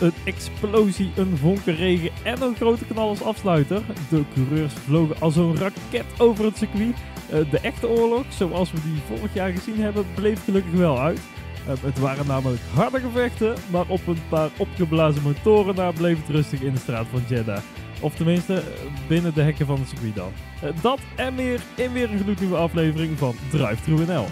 een explosie, een vonkenregen en een grote knal als afsluiter. De coureurs vlogen als een raket over het circuit. Eh, de echte oorlog, zoals we die vorig jaar gezien hebben, bleef gelukkig wel uit. Eh, het waren namelijk harde gevechten, maar op een paar opgeblazen motoren na bleef het rustig in de straat van Jeddah. Of tenminste, eh, binnen de hekken van het circuit dan. Dat en meer in weer een gloednieuwe aflevering van Drive NL.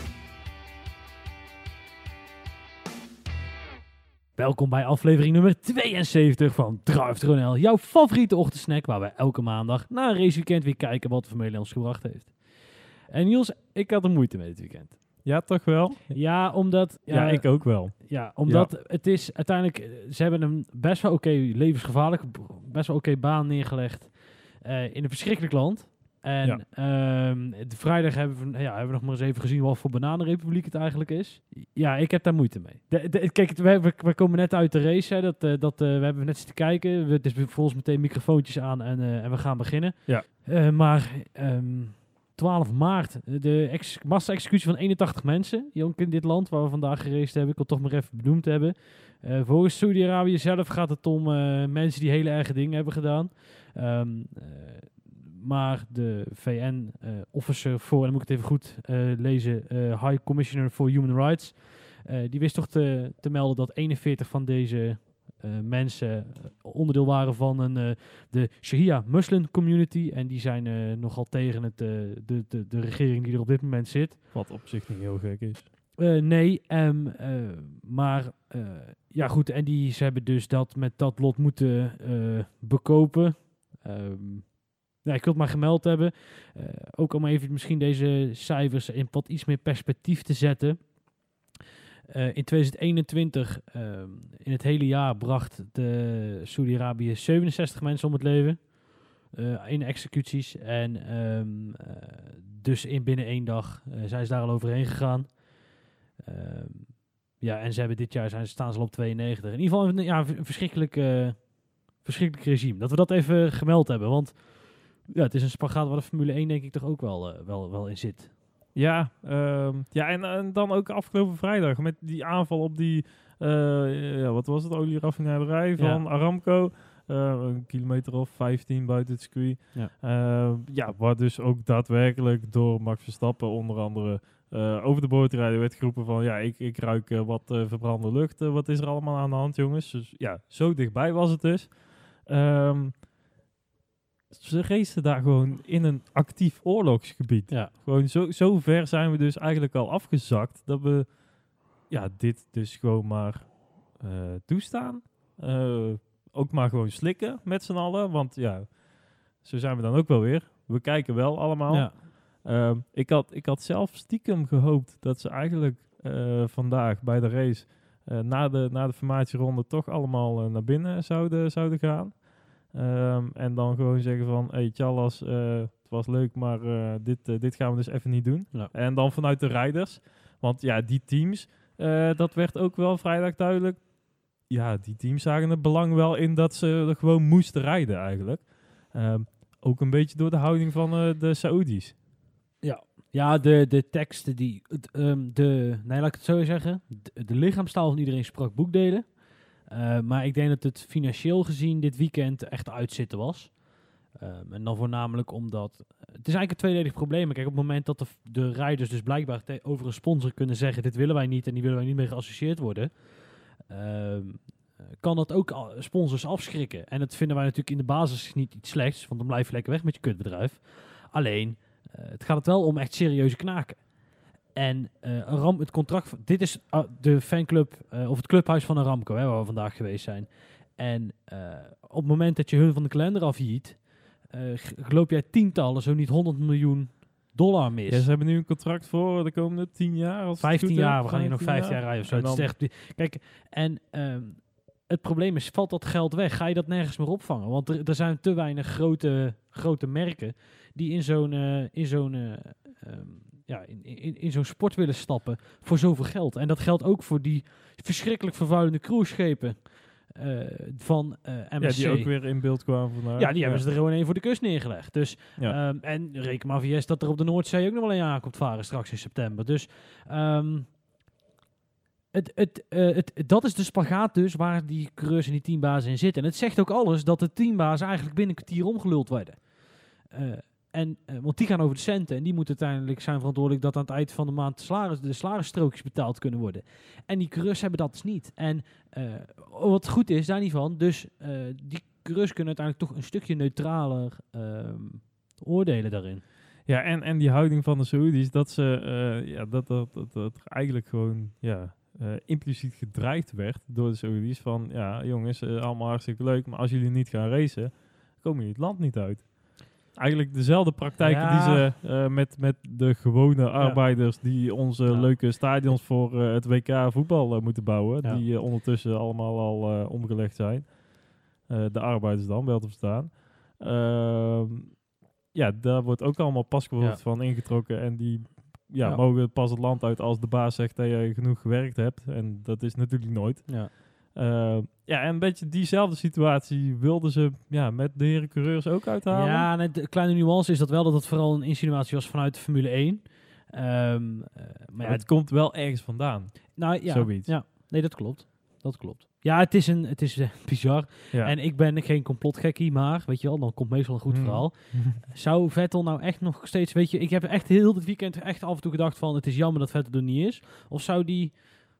Welkom bij aflevering nummer 72 van NL, jouw favoriete ochtendsnack waar we elke maandag na een raceweekend weer kijken wat de Formule ons gebracht heeft. En Niels, ik had er moeite mee dit weekend. Ja, toch wel? Ja, omdat... Ja, ik ook wel. Ja, omdat het is uiteindelijk... eh, Ze hebben een best wel oké levensgevaarlijk, best wel oké baan neergelegd eh, in een verschrikkelijk land. En Ja. ehm, de vrijdag hebben we, ja, hebben we nog maar eens even gezien wat voor bananenrepubliek het eigenlijk is. Ja, ik heb daar moeite mee. De, de- kijk, we, komen net uit de race. Hè, dat, eh, dat, eh, we hebben net zitten kijken. We, het is volgens meteen microfoontjes aan en, eh, en we gaan beginnen. Ja. Maar ehm, 12 maart, de ex massa-executie van 81 mensen. Ook in dit land waar we vandaag geraced hebben. Ik wil toch maar even benoemd hebben. Eh, volgens Saudi-Arabië zelf gaat het om mensen die hele erge dingen hebben gedaan. Ehm, eh, maar de VN-officer voor, en dan moet ik het even goed eh, lezen, eh, High Commissioner for Human Rights, eh, die wist toch te, te melden dat 41 van deze eh, mensen eh, onderdeel waren van een, eh, de Shia Muslim community. En die zijn eh, nogal tegen het, eh, de, de, de regering die er op dit moment zit. Wat op zich niet heel gek is. Eh, nee, eh, maar eh, ja goed, en die, ze hebben dus dat met dat lot moeten eh, bekopen. Ehm, ja, ik wil het maar gemeld hebben. Eh, ook om even misschien deze cijfers in wat iets meer perspectief te zetten. Eh, in 2021, ehm, in het hele jaar, bracht de Saudi-Arabië 67 mensen om het leven. eh, in executies. En ehm, eh, dus in binnen één dag zijn ze daar al overheen gegaan. Ehm, ja, en ze hebben dit jaar zijn, staan ze op 92. In ieder geval een, ja, een verschrikkelijk, verschrikkelijk regime. Dat we dat even gemeld hebben. Want ja, het is een spagaat waar de Formule 1 denk ik toch ook wel, eh, wel, wel in zit. Ja, ehm, ja en, en dan ook afgelopen vrijdag met die aanval op die, eh, ja, wat was het, olieraffinaderij van Aramco. Eh, een kilometer of 15 buiten het circuit. Ja. Eh, ja, waar dus ook daadwerkelijk door Max Verstappen onder andere over de boord rijden werd geroepen van ja, ik, ik ruik wat verbrande lucht. Wat is er allemaal aan de hand, jongens? Dus ja, zo dichtbij was het dus. Ehm, ze racen daar gewoon in een actief oorlogsgebied. Ja. Gewoon zo, zo ver zijn we dus eigenlijk al afgezakt dat we ja, dit dus gewoon maar eh, toestaan. Eh, ook maar gewoon slikken met z'n allen. Want ja, zo zijn we dan ook wel weer. We kijken wel allemaal. Ja. Ehm, ik, had, ik had zelf stiekem gehoopt dat ze eigenlijk eh, vandaag bij de race na, de, na de formatieronde toch allemaal naar binnen zouden, zouden gaan. Ehm, en dan gewoon zeggen van, hey eh, het was leuk, maar eh, dit, eh, dit gaan we dus even niet doen. Ja. En dan vanuit de rijders, want ja, die teams, dat werd ook wel vrijdag duidelijk. Ja, die teams zagen het belang wel in dat ze er gewoon moesten rijden eigenlijk. Ehm, ook een beetje door de houding van de Saoedi's. Ja, de, de teksten die. ehm, de, nee, laat ik het zo zeggen. De, de lichaamstaal van iedereen sprak boekdelen. Eh, maar ik denk dat het financieel gezien dit weekend echt uitzitten was. Ehm, en dan voornamelijk omdat. Het is eigenlijk een tweeledig probleem. Kijk, op het moment dat de, de rijders dus blijkbaar over een sponsor kunnen zeggen: dit willen wij niet en die willen wij niet meer geassocieerd worden. ehm, kan dat ook sponsors afschrikken. En dat vinden wij natuurlijk in de basis niet iets slechts, want dan blijf je lekker weg met je kutbedrijf. Alleen, eh, het gaat het wel om echt serieuze knaken. En Ram, het contract, van- dit is ah, de fanclub eh, of het clubhuis van Aramco, hè, waar we vandaag geweest zijn. En eh, op het moment dat je hun van de kalender afjiet, loop jij tientallen, zo niet 100 miljoen dollar mis. Ja, ze hebben nu een contract voor de komende 10 jaar. Als het 15 goed jaar, we gaan hier nog 15 jaar rijden of zo. En Het is dan- echt, kijk, en ehm, het probleem is, valt dat geld weg? Ga je dat nergens meer opvangen? Want er, er zijn te weinig grote, grote merken die in zo'n in zo'n eh, ehm, ja, in, in, in zo'n sport willen stappen voor zoveel geld. En dat geldt ook voor die verschrikkelijk vervuilende cruiseschepen eh, van eh Ja, MSC. die ook weer in beeld kwamen vandaag. Ja, die hebben ze er gewoon één voor de kust neergelegd. Dus, Ja. ehm, en reken maar VS dat er op de Noordzee ook nog wel een aankomt varen straks in september. Dus ehm, het, het, eh, het, dat is de spagaat dus waar die coureurs en die teambazen in zitten. En het zegt ook alles dat de teambazen eigenlijk binnen een kwartier omgeluld werden. En, eh, want die gaan over de centen en die moeten uiteindelijk zijn verantwoordelijk dat aan het eind van de maand de, salaris, de salarisstrookjes betaald kunnen worden. En die coureurs hebben dat dus niet. En eh, wat goed is, daar niet van. Dus eh, die coureurs kunnen uiteindelijk toch een stukje neutraler ehm, oordelen daarin. Ja, en, en die houding van de Saoedi's, dat ze ja, dat, dat, dat, eigenlijk gewoon ja, impliciet gedreigd werd door de Saoedi's van ja, jongens, allemaal hartstikke leuk, maar als jullie niet gaan racen, komen jullie het land niet uit. Eigenlijk dezelfde praktijken Ja. die ze eh, met, met de gewone arbeiders die onze Ja. leuke stadions voor eh, het WK voetbal eh, moeten bouwen, Ja. die ondertussen allemaal al omgelegd zijn. De arbeiders dan, wel te verstaan. Ehm, ja, daar wordt ook allemaal Ja. van ingetrokken. En die ja, Ja. mogen pas het land uit als de baas zegt dat je genoeg gewerkt hebt. En dat is natuurlijk nooit. Ja. Ehm, ja, en een beetje diezelfde situatie wilden ze ja, met de heren coureurs ook uithalen. Ja, en de kleine nuance is dat wel dat het vooral een insinuatie was vanuit de Formule 1. Ehm, eh, maar ja, het komt wel ergens vandaan. nou, ja, zoiets. Ja, nee, dat klopt. Dat klopt. Ja, het is, een, het is eh, bizar. Ja. En ik ben geen complotgekkie, maar weet je wel, dan komt meestal een goed Hmm. verhaal. Zou Vettel nou echt nog steeds, weet je, ik heb echt heel dit weekend echt af en toe gedacht van, het is jammer dat Vettel er niet is. Of zou die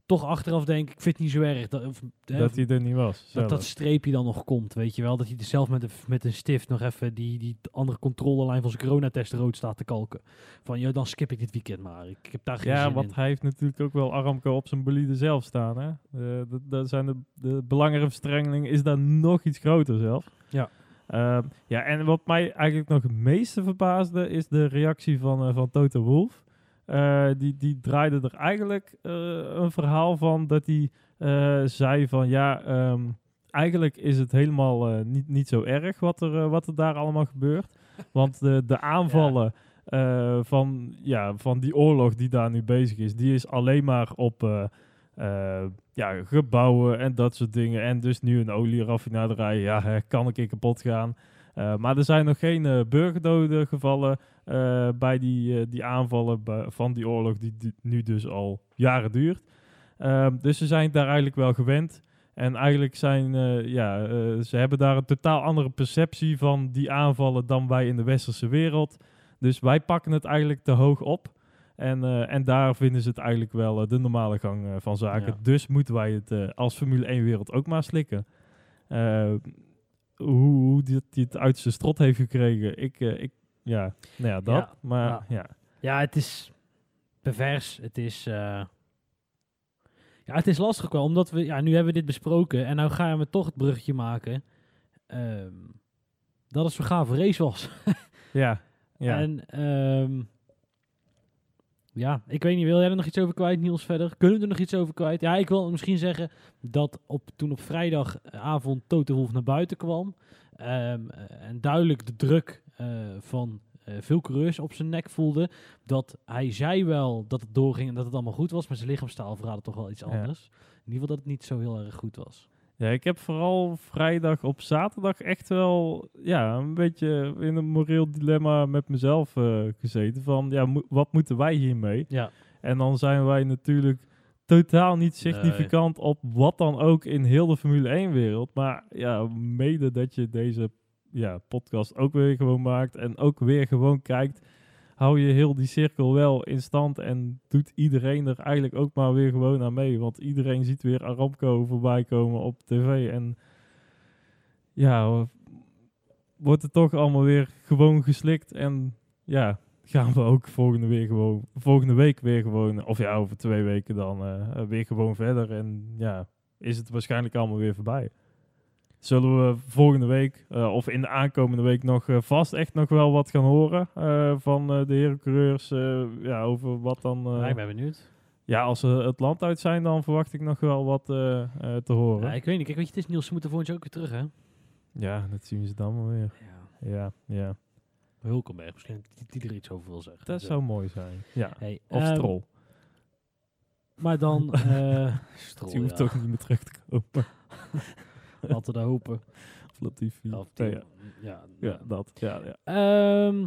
toch achteraf denken, ik vind het niet zo erg dat, of, hij er niet was. dat zelf. dat streepje dan nog komt, weet je wel. Dat hij er zelf met een, met een stift nog even die, die andere controlelijn van zijn coronatest rood staat te kalken. Van, ja, dan skip ik dit weekend maar. Ik, ik heb daar geen Ja, want in. hij heeft natuurlijk ook wel Aramco op zijn bolide zelf staan. Hè? Eh, dat, dat zijn de, de belangenverstrengeling is daar nog iets groter zelf. Ja. Ehm, ja, en wat mij eigenlijk nog het meeste verbaasde is de reactie van, eh, van Toto Wolff. Eh, die, die draaide er eigenlijk eh, een verhaal van dat hij eh, zei van ja, ehm, eigenlijk is het helemaal niet, niet zo erg wat er, wat er daar allemaal gebeurt. Want de, de aanvallen van, ja, van die oorlog die daar nu bezig is, die is alleen maar op ja, gebouwen en dat soort dingen. En dus nu een olieraffinaderij, ja, kan een keer kapot gaan. Eh, maar er zijn nog geen eh, burgerdoden gevallen eh, bij die, die aanvallen van die oorlog, die, die nu dus al jaren duurt. Ehm, dus ze zijn daar eigenlijk wel gewend. En eigenlijk zijn, ja, ze hebben daar een totaal andere perceptie van die aanvallen dan wij in de westerse wereld. Dus wij pakken het eigenlijk te hoog op. En, en daar vinden ze het eigenlijk wel de normale gang van zaken. Ja. Dus moeten wij het als Formule 1 wereld ook maar slikken. Hoe die het uit zijn strot heeft gekregen, ik, eh, ik ja, nou ja, dat. Ja, maar ja. ja. Ja, het is pervers. Het is... eh, Ja, het is lastig wel, omdat we... Ja, nu hebben we dit besproken en nou gaan we toch het bruggetje maken. ehm, dat het zo gaaf race was. Ja, ja. En ehm, ja, ik weet niet, wil jij er nog iets over kwijt, Niels, verder? Kunnen we er nog iets over kwijt? Ja, ik wil misschien zeggen dat op, toen op vrijdagavond Toto Wolff naar buiten kwam ehm, eh, en duidelijk de druk eh, van eh, veel coureurs op zijn nek voelde, dat hij zei wel dat het doorging en dat het allemaal goed was, maar zijn lichaamstaal verraadde toch wel iets Ja. anders. In ieder geval dat het niet zo heel erg goed was. Ja, ik heb vooral vrijdag op zaterdag echt wel ja, een beetje in een moreel dilemma met mezelf eh, gezeten. Van ja, mo- wat moeten wij hiermee? Ja, En dan zijn wij natuurlijk totaal niet significant op wat dan ook in heel de Formule 1-wereld. Maar ja, mede dat je deze ja, podcast ook weer gewoon maakt en ook weer gewoon kijkt, hou je heel die cirkel wel in stand en doet iedereen er eigenlijk ook maar weer gewoon aan mee. Want iedereen ziet weer Aramco voorbij komen op tv en ja, wordt het toch allemaal weer gewoon geslikt en ja, gaan we ook volgende, weer gewoon, volgende week weer gewoon, of ja, over twee weken dan eh, weer gewoon verder. En ja, is het waarschijnlijk allemaal weer voorbij. Zullen we volgende week eh, of in de aankomende week nog eh, vast echt nog wel wat gaan horen eh, van de heren coureurs ja, over wat dan... ja, ik ben benieuwd. ja, als ze het land uit zijn, dan verwacht ik nog wel wat te horen. Ja, ik weet niet, kijk, weet je, het is Niels, ze moeten volgend jaar ook weer terug, hè? Ja, dat zien ze dan wel weer. Ja. Ja, ja. Hulkenberg, misschien die, die er iets over wil zeggen. Dat Zo. zou mooi zijn. Ja. Hey, Of ehm, Stroll. Maar dan... eh Stroll, Die hoeft ja. toch niet meer terug te komen. Laten we dat hopen. Of Latifi. Ja, of Ja, die- ja. ja, Ja, ja. dat. Ja, ja. Ehm,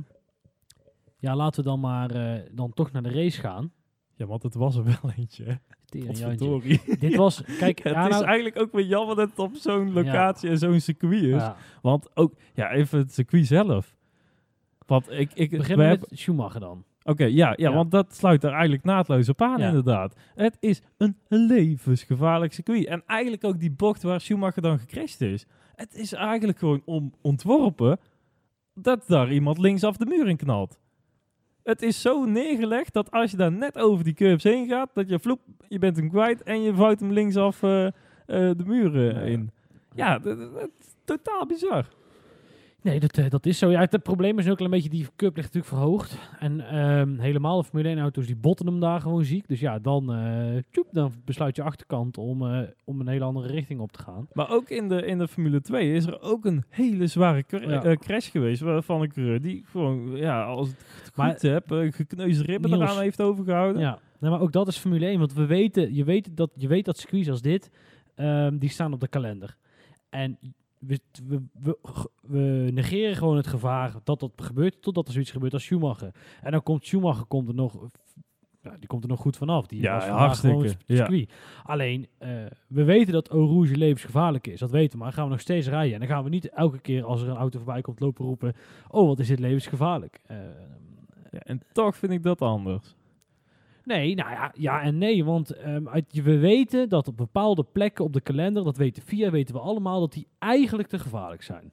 ja, laten we dan maar eh, dan toch naar de race gaan. ja, want het was er wel eentje. hè. Dit was, kijk, Het is nou- eigenlijk ook weer jammer dat het op zo'n locatie en zo'n circuit is. ja, Want ook, ja, even het circuit zelf. Want ik, ik, hebben- met Schumacher dan. Oké, ja, ja, Ja. want dat sluit er eigenlijk naadloos op aan, Ja. inderdaad. Het is een levensgevaarlijk circuit. En eigenlijk ook die bocht waar Schumacher dan gecrashed is. Het is eigenlijk gewoon om, ontworpen dat daar iemand linksaf de muur in knalt. Het is zo neergelegd dat als je daar net over die curbs heen gaat, dat je vloep, je bent hem kwijt en je vouwt hem linksaf eh, eh, de muur eh, in. Ja, dat is totaal bizar. Nee, dat, eh, dat is zo. Ja, het, probleem is ook een beetje, die cup ligt natuurlijk verhoogd. En ehm, helemaal de Formule 1 auto's, die botten hem daar gewoon ziek. Dus ja, dan, tjoep, dan besluit je achterkant om, eh, om een hele andere richting op te gaan. Maar ook in de, in de Formule 2 is er ook een hele zware cra- Ja. crash geweest wa- van een coureur die gewoon, ja, als het goed Maar- heb, uh, gekneusde ribben Niels, eraan heeft overgehouden. Ja, nee, maar ook dat is Formule 1. Want we weten, je, weet dat, je weet dat circuits als dit, ehm, die staan op de kalender. En we, we, we, we negeren gewoon het gevaar dat dat gebeurt, totdat er zoiets gebeurt als Schumacher. En dan komt Schumacher komt er nog, ja, die komt er nog goed vanaf. Die Ja, was hartstikke, ja. circuit. Alleen, eh, we weten dat Eau Rouge levensgevaarlijk is. Dat weten we, maar gaan we nog steeds rijden. En dan gaan we niet elke keer als er een auto voorbij komt lopen roepen, oh wat is dit levensgevaarlijk. Eh, Ja, en toch vind ik dat anders. Nee, nou ja, ja en nee. Want ehm, uit, we weten dat op bepaalde plekken op de kalender, dat weten via, weten we allemaal, dat die eigenlijk te gevaarlijk zijn.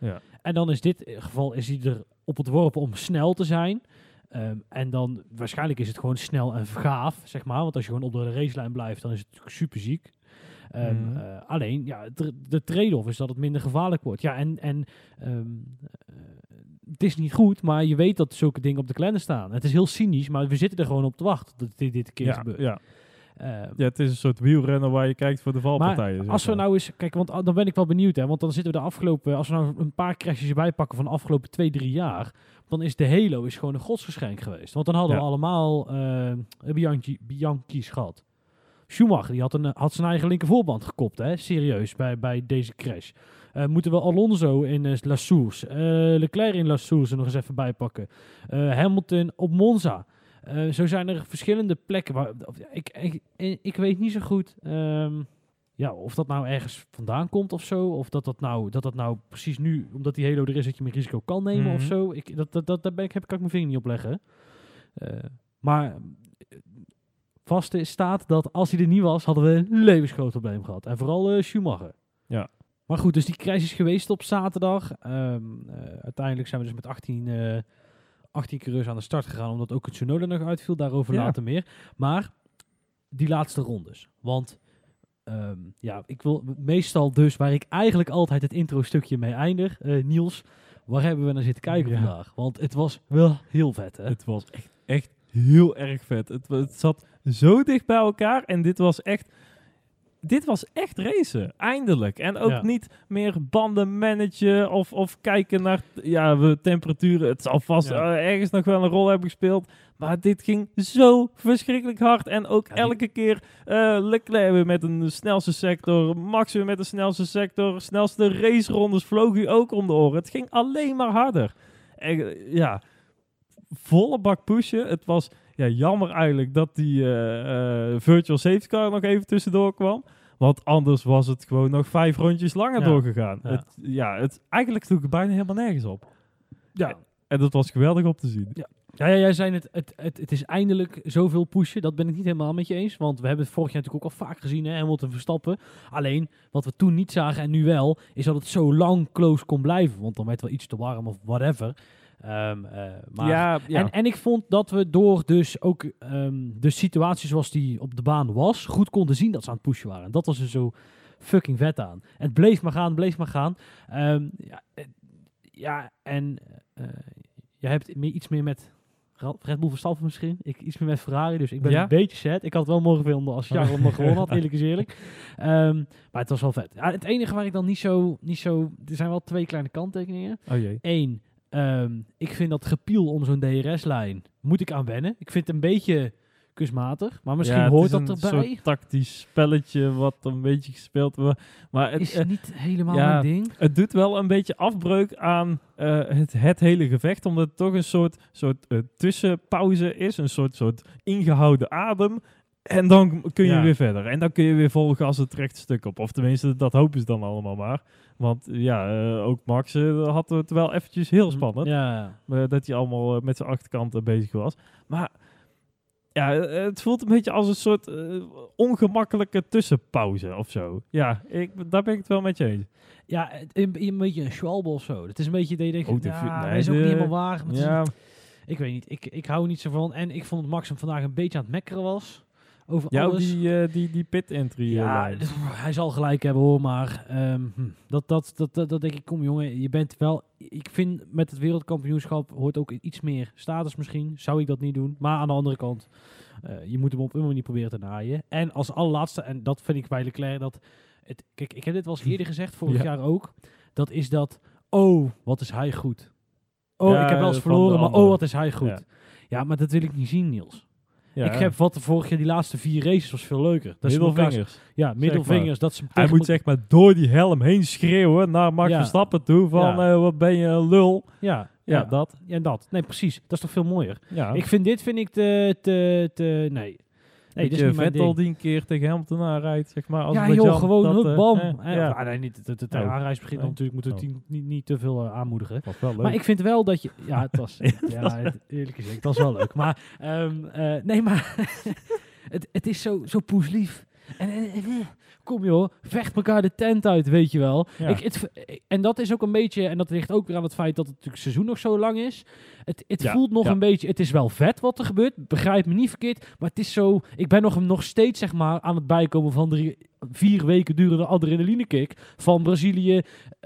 Ja. En dan is dit geval is hij er op ontworpen om snel te zijn. Ehm, en dan waarschijnlijk is het gewoon snel en gaaf, zeg maar. Want als je gewoon op de racelijn blijft, dan is het natuurlijk super ziek. Ehm, Mhm. eh, alleen, ja, de, de trade-off is dat het minder gevaarlijk wordt. Ja, en, en ehm, eh, het is niet goed, maar je weet dat zulke dingen op de kalender staan. Het is heel cynisch, maar we zitten er gewoon op te wachten dat dit, dit een keer Ja, gebeurt. ja. Ehm, ja, het is een soort wielrenner waar je kijkt voor de valpartijen. als we nou eens, kijk, want ah, dan ben ik wel benieuwd, hè, want dan zitten we de afgelopen, als we nou een paar crashes erbij pakken van de afgelopen twee, drie jaar, dan is de Halo is gewoon een godsgeschenk geweest. Want dan hadden we allemaal eh Bianchi, Bianchi's gehad. Schumacher, die had, een, had zijn eigen linker voorband gekopt, hè, serieus, bij, bij deze crash. Eh, moeten we Alonso in eh, La Source, eh, Leclerc in La Source er nog eens even bij pakken. Eh, Hamilton op Monza. Eh, zo zijn er verschillende plekken waar ik, ik, ik weet niet zo goed ehm, ja, of dat nou ergens vandaan komt of zo. Of dat dat nou, dat dat nou precies nu, omdat die Halo er is, dat je meer risico kan nemen of Mhm. zo. Ik, dat, dat, dat, daar ben ik, heb, kan ik mijn vinger niet op leggen. Eh, maar vast staat dat als hij er niet was, hadden we een levensgroot probleem gehad. En vooral eh, Schumacher. Ja. Maar goed, dus die crash is geweest op zaterdag. Ehm, eh, uiteindelijk zijn we dus met 18, eh 18 coureurs aan de start gegaan, omdat ook het Tsunoda nog uitviel. Daarover Ja. later meer. Maar die laatste rondes. Want ehm, ja, ik wil meestal dus, waar ik eigenlijk altijd het intro stukje mee eindig, eh, Niels, waar hebben we naar zitten kijken Ja. vandaag? Want het was wel heel vet, hè? Het was echt, echt heel erg vet. Het, het zat zo dicht bij elkaar en dit was echt... Dit was echt racen, eindelijk. En ook Ja. niet meer banden managen of, of kijken naar ja, we temperaturen. Het zal vast Ja. eh, ergens nog wel een rol hebben gespeeld. Maar dit ging zo verschrikkelijk hard. En ook Ja, die- elke keer eh Leclerc weer met een snelste sector. Max weer met de snelste sector. Snelste racerondes vloog u ook om de oren. Het ging alleen maar harder. En, eh, ja, volle bak pushen. Het was ja, jammer eigenlijk dat die eh, eh, virtual safety car nog even tussendoor kwam. Want anders was het gewoon nog vijf rondjes langer Ja. doorgegaan. Ja. Het, ja, het, eigenlijk sloeg het bijna helemaal nergens op. Ja. En dat was geweldig om te zien. Ja, ja, jij zei het, het, het, het is eindelijk zoveel pushen. Dat ben ik niet helemaal met je eens. Want we hebben het vorig jaar natuurlijk ook al vaak gezien, hè, Hamilton verstappen. Alleen, wat we toen niet zagen en nu wel, is dat het zo lang close kon blijven. Want dan werd het wel iets te warm of whatever. Ehm, eh, maar ja, ja. En, en ik vond dat we door dus ook ehm, de situatie zoals die op de baan was, goed konden zien dat ze aan het pushen waren. En dat was er zo fucking vet aan. En het bleef maar gaan, bleef maar gaan. Ehm, ja, eh, ja, en jij hebt meer, iets meer met Red Bull Verstappen misschien. Ik iets meer met Ferrari, dus ik ben Ja? een beetje sad. Ik had het wel mogen vinden als Charles nog gewonnen had, eerlijk is eerlijk. Maar het was wel vet. Ja, het enige waar ik dan niet zo, niet zo... Er zijn wel twee kleine kanttekeningen. Oh jee. Eén, ehm, ik vind dat gepiel om zo'n DRS-lijn, moet ik aan wennen. Ik vind het een beetje kunstmatig, maar misschien Ja, het hoort is dat een erbij. soort tactisch spelletje wat een beetje gespeeld wordt. Maar het, is eh, niet helemaal ja, mijn ding. het doet wel een beetje afbreuk aan eh, het, het hele gevecht. Omdat het toch een soort, soort eh, tussenpauze is. Een soort, soort ingehouden adem. En dan kun je Ja. weer verder. En dan kun je weer vol gas het rechte stuk op. Of tenminste, dat hopen ze dan allemaal maar. Want ja, eh, ook Max eh, had het wel eventjes heel spannend. Ja, eh, dat hij allemaal met zijn achterkant bezig was. Maar ja, het voelt een beetje als een soort ongemakkelijke tussenpauze of zo. Ja, ik, daar ben ik het wel met je eens. ja een, een beetje een schwalbe of zo. Het is een beetje dat je denkt, Oh, dat nee, is ook niet helemaal waar. maar is- Ja, ik weet niet, ik, ik hou niet zo van. En ik vond dat Max hem vandaag een beetje aan het mekkeren was. Over ja alles. die, eh, die, die pit entry. Ja, hij zal gelijk hebben hoor, maar ehm, hm, dat, dat, dat, dat, dat denk ik, kom jongen, je bent wel, ik vind met het wereldkampioenschap hoort ook iets meer status misschien, zou ik dat niet doen, maar aan de andere kant, eh, je moet hem op een manier proberen te naaien. En als allerlaatste, en dat vind ik bij Leclerc, dat, het, kijk, ik heb dit wel eens eerder gezegd, vorig Ja. jaar ook, dat is dat, oh, wat is hij goed. Oh, Ja, ik heb wel eens verloren, maar oh, wat is hij goed. Ja. Ja. maar dat wil ik niet zien, Niels. Ja, Ik heb wat de vorig jaar, die laatste vier races was veel leuker. Dat is middelvingers. ja, middelvingers. Dat ze Hij moet zeg maar door die helm heen schreeuwen naar Max. Verstappen toe van eh, wat ben je een lul. Ja, Ja, dat. ja, dat. Nee, precies. Dat is toch veel mooier. Ja. Ik vind dit vind ik te, te, te nee. Nee, dit is niet mijn Vettel ding. die een keer tegen Hamilton aanrijdt, zeg maar. Als Ja, met joh, gewoon dat, hup, eh, bam. eh, ja, ah, nee, niet het, het, Oh. aanreis begint Nee. natuurlijk, moeten we Oh. het niet, niet te veel eh, aanmoedigen. was wel leuk. Maar ik vind wel dat je... Ja, het was... ja, het- eerlijk gezegd, het was wel leuk. Maar, ehm, eh, nee, maar... het, het is zo, zo poeslief. En, en, en, kom joh, vecht elkaar de tent uit, weet je wel. Ja. Ik, het, en dat is ook een beetje... En dat ligt ook weer aan het feit dat het natuurlijk seizoen nog zo lang is. Het, het Ja, voelt nog ja. een beetje... Het is wel vet wat er gebeurt. Begrijp me niet verkeerd. Maar het is zo... Ik ben nog, nog steeds zeg maar aan het bijkomen van de vier weken durende adrenalinekick van Brazilië,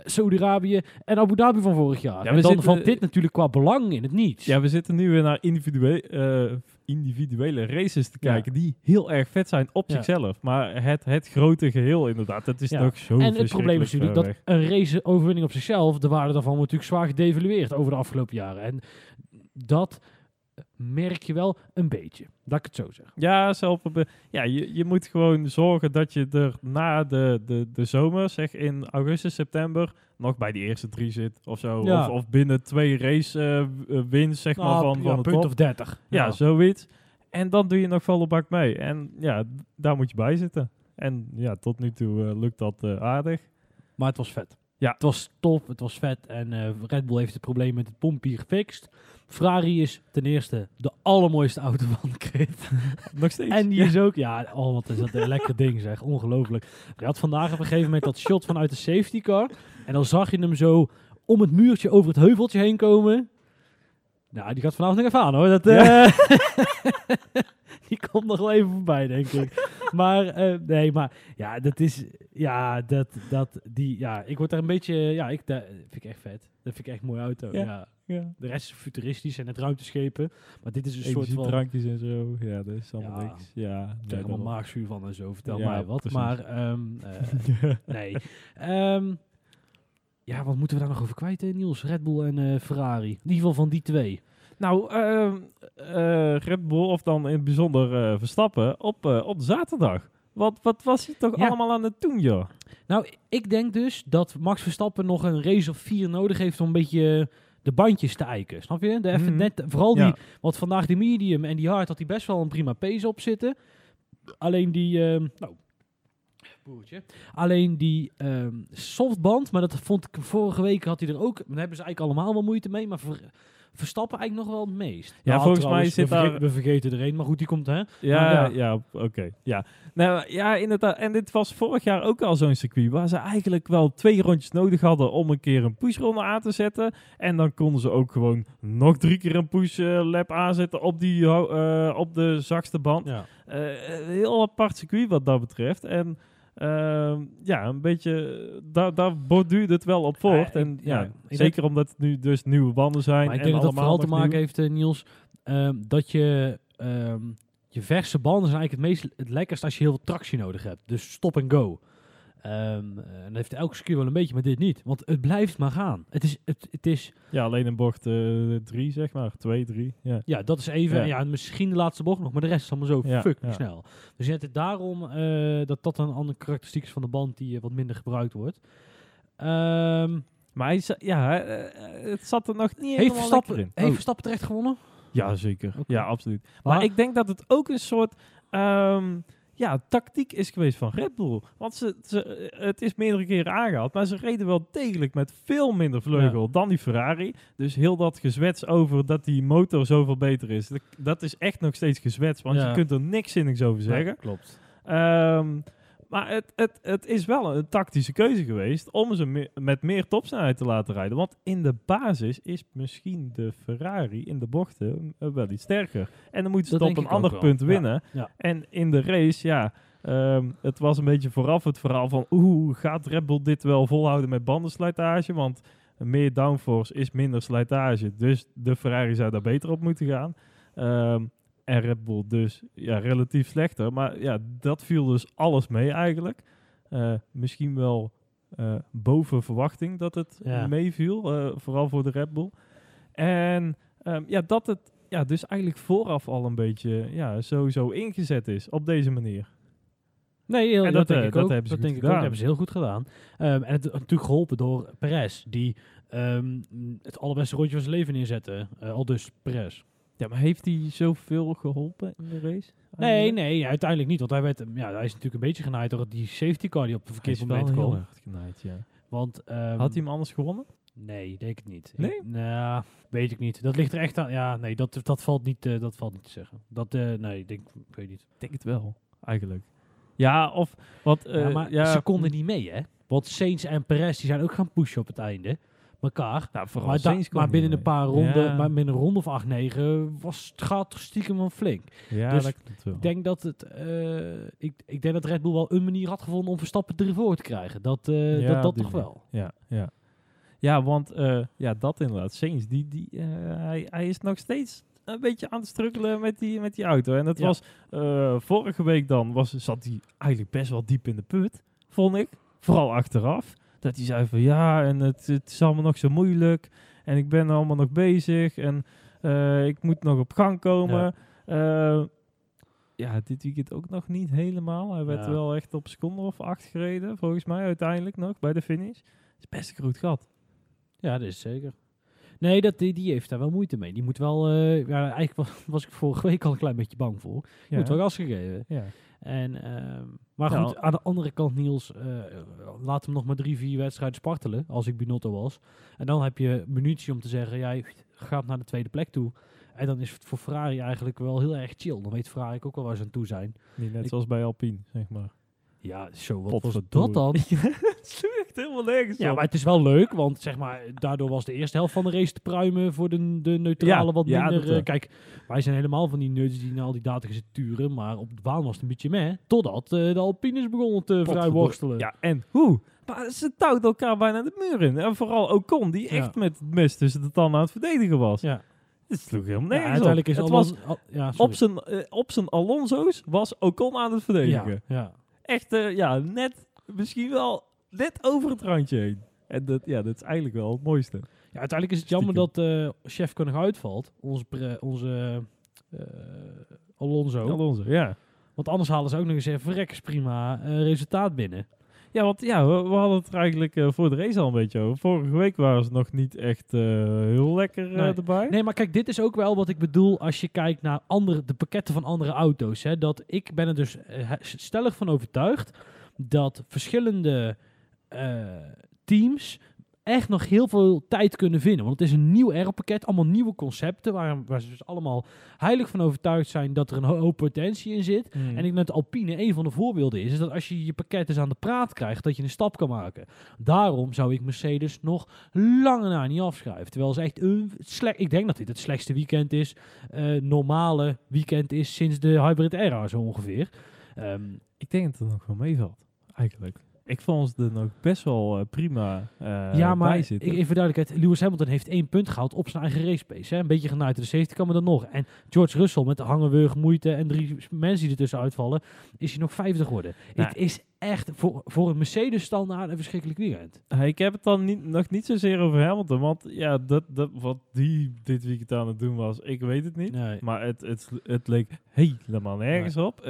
Saudi-Arabië en Abu Dhabi van vorig jaar. Ja, en dan zitten- valt dit natuurlijk qua belang in het niets. Ja, we zitten nu weer naar individuele, eh, individuele races te Ja. kijken die heel erg vet zijn op Ja. zichzelf. Maar het, het grote geheel inderdaad, dat is Ja. toch zo en het probleem is natuurlijk dat een race-overwinning op zichzelf, de waarde daarvan wordt natuurlijk zwaar gedevalueerd over de afgelopen jaren. En dat merk je wel een beetje, dat ik het zo zeg. Ja, zelf, ja je, je moet gewoon zorgen dat je er na de, de, de zomer, zeg in augustus, september, nog bij die eerste drie zit of zo. Ja. Of, of binnen twee race wins, zeg maar, van, Nou, ja, van de punt top. of 30. Ja, zoiets. En dan doe je nog volle bak mee. En ja, daar moet je bij zitten. En ja, tot nu toe eh, lukt dat aardig. Maar het was vet. Ja. Het was tof, het was vet. En Red Bull heeft het probleem met het pompje gefixt. Ferrari is ten eerste de allermooiste auto van de grid. Nog steeds. En die Ja. is ook, ja, oh, wat is dat een lekker ding zeg. Ongelooflijk. Je had vandaag op een gegeven moment dat shot vanuit de safety car. En dan zag je hem zo om het muurtje over het heuveltje heen komen. Nou, die gaat vanavond nog even aan hoor. Dat, eh, die komt nog wel even voorbij, denk ik. Maar, eh, nee, maar ja, dat is, ja, dat, dat, die, ja, ik word daar een beetje, ja, ik, dat vind ik echt vet. Dat vind ik echt een mooie auto, Ja. ja. Ja. De rest is futuristisch en het ruimteschepen. Maar dit is een soort van... Energiedrankjes en zo. Ja, dat is allemaal Ja. niks. Ja, Er is allemaal daarom. maagzuur van en zo. Vertel mij wat. precies. Maar ehm, eh, nee. Ehm, ja, wat moeten we daar nog over kwijt, Niels? Red Bull en eh, Ferrari. In ieder geval van die twee. Nou, eh, Red Bull, of dan in het bijzonder eh, Verstappen, op, op zaterdag. Wat, wat was hij toch Ja. allemaal aan het doen, joh? Nou, ik denk dus dat Max Verstappen nog een race of vier nodig heeft om een beetje de bandjes te eiken. Snap je? De even Mhm. net, vooral die, Ja. want vandaag die medium en die hard had hij best wel een prima pace op zitten. Alleen die, ehm, nou, boertje. Alleen die ehm, softband, maar dat vond ik vorige week had hij er ook. Daar hebben ze eigenlijk allemaal wel moeite mee, maar Ver- Verstappen eigenlijk nog wel het meest. Ja, volgens mij zit we, verge- daar- we vergeten er een, maar goed, die komt hè. Ja, ja, ja. oké. Ja. Nou, ja, inderdaad. En dit was vorig jaar ook al zo'n circuit waar ze eigenlijk wel twee rondjes nodig hadden om een keer een pushronde aan te zetten. En dan konden ze ook gewoon nog drie keer een push eh, aanzetten op, die, eh, op de zachtste band. Ja. Eh, heel apart circuit wat dat betreft. En ehm, ja, een beetje, daar, daar borduurt het wel op voort. Ja, ik- en ja, ja, ik denk- zeker omdat het nu dus nieuwe banden zijn. Maar ik en denk dat dat allemaal vooral te maken nieuw. heeft, eh, Niels, ehm, dat je ehm, je verse banden zijn eigenlijk het meest het lekkerst als je heel veel tractie nodig hebt. Dus stop en go. Ehm, eh, en dat heeft elke circuit wel een beetje, maar dit niet. Want het blijft maar gaan. Het is, het, het is Ja, alleen in bocht eh, drie, zeg maar. Twee, drie. Ja. ja, dat is even, Ja. ja. en misschien de laatste bocht nog, maar de rest is allemaal zo Ja, fucking ja. snel. Dus het is daarom eh, dat dat een andere karakteristiek is van de band die eh, wat minder gebruikt wordt. Ehm, Maar hij, ja, eh, eh, het zat er nog niet heeft helemaal Verstappen, lekker in. heeft Oh, Verstappen terecht gewonnen? ja, zeker. Ja, absoluut. Maar Maar- ik denk dat het ook een soort ehm, ja, tactiek is geweest van Red Bull. Want ze, ze, het is meerdere keren aangehaald, maar ze reden wel degelijk met veel minder vleugel dan die Ferrari. Dus heel dat gezwets over dat die motor zoveel beter is, dat, dat is echt nog steeds gezwets, want Ja. je kunt er niks zinnigs over zeggen. Ja, klopt. Ehm, maar het, het, het is wel een tactische keuze geweest om ze me- met meer topsnelheid te laten rijden. Want in de basis is misschien de Ferrari in de bochten eh, wel iets sterker. En dan moeten ze Dat het op een ander punt winnen. ja. En in de race, ja, ehm, het was een beetje vooraf het verhaal van... Oeh, gaat Red Bull dit wel volhouden met bandenslijtage? Want meer downforce is minder slijtage. Dus de Ferrari zou daar beter op moeten gaan. Ehm, en Red Bull dus ja, relatief slechter. Maar ja, dat viel dus alles mee eigenlijk. Eh, misschien wel eh, boven verwachting dat het Ja. meeviel. eh, vooral voor de Red Bull. En ehm, ja, dat het ja, dus eigenlijk vooraf al een beetje ja, sowieso ingezet is op deze manier. Nee, heel, En dat, dat, denk ik dat ook. hebben ze dat denk ik ook. hebben ze heel goed gedaan. Ehm, en het natuurlijk geholpen door Perez, die ehm, het allerbeste rondje van zijn leven neerzette. Al dus Perez. Ja, maar heeft hij zoveel geholpen in de race? Nee, nee, uiteindelijk niet. Want hij, werd, ja, hij is natuurlijk een beetje genaaid door die safety car die op een Hij is verkeerd wel moment kwam. hard genaaid, ja. Want, ehm, Had hij hem anders gewonnen? Nee, denk ik niet. Nee? Ik- nou, weet ik niet. Dat ligt er echt aan. Ja, nee, dat, dat, valt, niet, eh, dat valt niet te zeggen. Dat, eh, nee, ik denk, ik weet niet. Ik denk het wel, eigenlijk. Ja, of wat... eh, ja, maar ja, ze konden niet mee, hè? Want Sainz en Perez die zijn ook gaan pushen op het einde. Elkaar. Nou, vooral Maar, da- maar binnen een paar ronden, Ja, maar binnen een ronde of 8, 9 was het gaat stiekem wel flink. ja dus dat. Ik denk dat het, eh, ik, ik denk dat Red Bull wel een manier had gevonden om Verstappen ervoor te krijgen. Dat, eh, Ja, dat, dat toch wel. Ja, ja. Ja, want eh, ja, dat inderdaad. Sainz, die, die, hij, hij is nog steeds een beetje aan het struggelen met die, met die auto. En dat Ja. was vorige week dan, was, zat hij eigenlijk best wel diep in de put, vond ik. Vooral achteraf. Dat hij zei van ja, en het, het is allemaal nog zo moeilijk. En ik ben allemaal nog bezig. En eh, ik moet nog op gang komen. Ja. ja, dit weekend ook nog niet helemaal. Hij werd Ja. wel echt op seconde of acht gereden, volgens mij uiteindelijk nog, bij de finish. Het is best een groot gat. Ja, dat is zeker. Nee, dat, die, die heeft daar wel moeite mee. Die moet wel, eh, ja, eigenlijk was, was ik vorige week al een klein beetje bang voor. Ja. moet wel gas gegeven. Ja. En, ehm, maar Ja. goed, aan de andere kant, Niels, eh, laat hem nog maar drie, vier wedstrijden spartelen, als ik Binotto was. En dan heb je munitie om te zeggen, jij gaat naar de tweede plek toe. En dan is het voor Ferrari eigenlijk wel heel erg chill. Dan weet Ferrari ook wel waar ze aan toe zijn. Niet net Ik- zoals bij Alpine, zeg maar. Ja, zo, wat was dat dan? Het is echt helemaal nergens Ja, op. maar het is wel leuk, want zeg maar, daardoor was de eerste helft van de race te pruimen voor de, de neutrale Ja, wat ja, minder. wel. eh, kijk, wij zijn helemaal van die nerds die naar al die data zitten turen, maar op de baan was het een beetje meh, totdat eh, de Alpines begonnen te vrij worstelen. Ja, en hoe? Maar ze touwt elkaar bijna de muur in. En vooral Ocon, die Ja. echt met het mes tussen de tanden aan het verdedigen was. Ja. Het sloeg helemaal Ja, nergens uiteindelijk op. is het Alonso- was Al- ja, op zijn, eh, op zijn Alonso's was Ocon aan het verdedigen. ja, ja. Echt, eh, ja, net, misschien wel net over het randje heen. En dat, ja, dat is eigenlijk wel het mooiste. Ja, uiteindelijk is het jammer dat eh chef nog uitvalt, onze, pre- onze eh, Alonso. Alonso, ja. Want anders halen ze ook nog eens even verrekkers prima resultaat binnen. Ja, want ja, we, we hadden het er eigenlijk eh, voor de race al een beetje over. Vorige week waren ze nog niet echt eh, heel lekker eh, Nee. erbij. Nee, maar kijk, dit is ook wel wat ik bedoel als je kijkt naar andere, de pakketten van andere auto's. Hè, dat ik ben er dus stellig van overtuigd dat verschillende teams echt nog heel veel tijd kunnen vinden. Want het is een nieuw aeropakket, allemaal nieuwe concepten, waar, waar ze dus allemaal heilig van overtuigd zijn dat er een ho- hoop potentie in zit. Hmm. En ik denk dat Alpine een van de voorbeelden is, is dat als je je pakket eens aan de praat krijgt, dat je een stap kan maken. Daarom zou ik Mercedes nog lange na niet afschrijven. Terwijl ze echt een slecht, ik denk dat dit het slechtste weekend is, eh, normale weekend is sinds de hybrid era zo ongeveer. Ehm, Ik denk dat het nog wel meevalt, eigenlijk. Ik vond ze er nog best wel eh, prima eh ja, maar bij zitten. even duidelijkheid, Lewis Hamilton heeft één punt gehaald op zijn eigen racepace. Hè? Een beetje door de safety car, maar dan nog. En George Russell met de hangenwurg, moeite en drie mensen die ertussen uitvallen, is hij nog 50 geworden. Nou, het is echt voor, voor een Mercedes standaard een verschrikkelijk weekend. Ik heb het dan niet, nog niet zozeer over Hamilton. Want ja, dat, dat, wat die dit weekend aan het doen was, ik weet het niet. Nee. Maar het, het, het leek helemaal nergens op.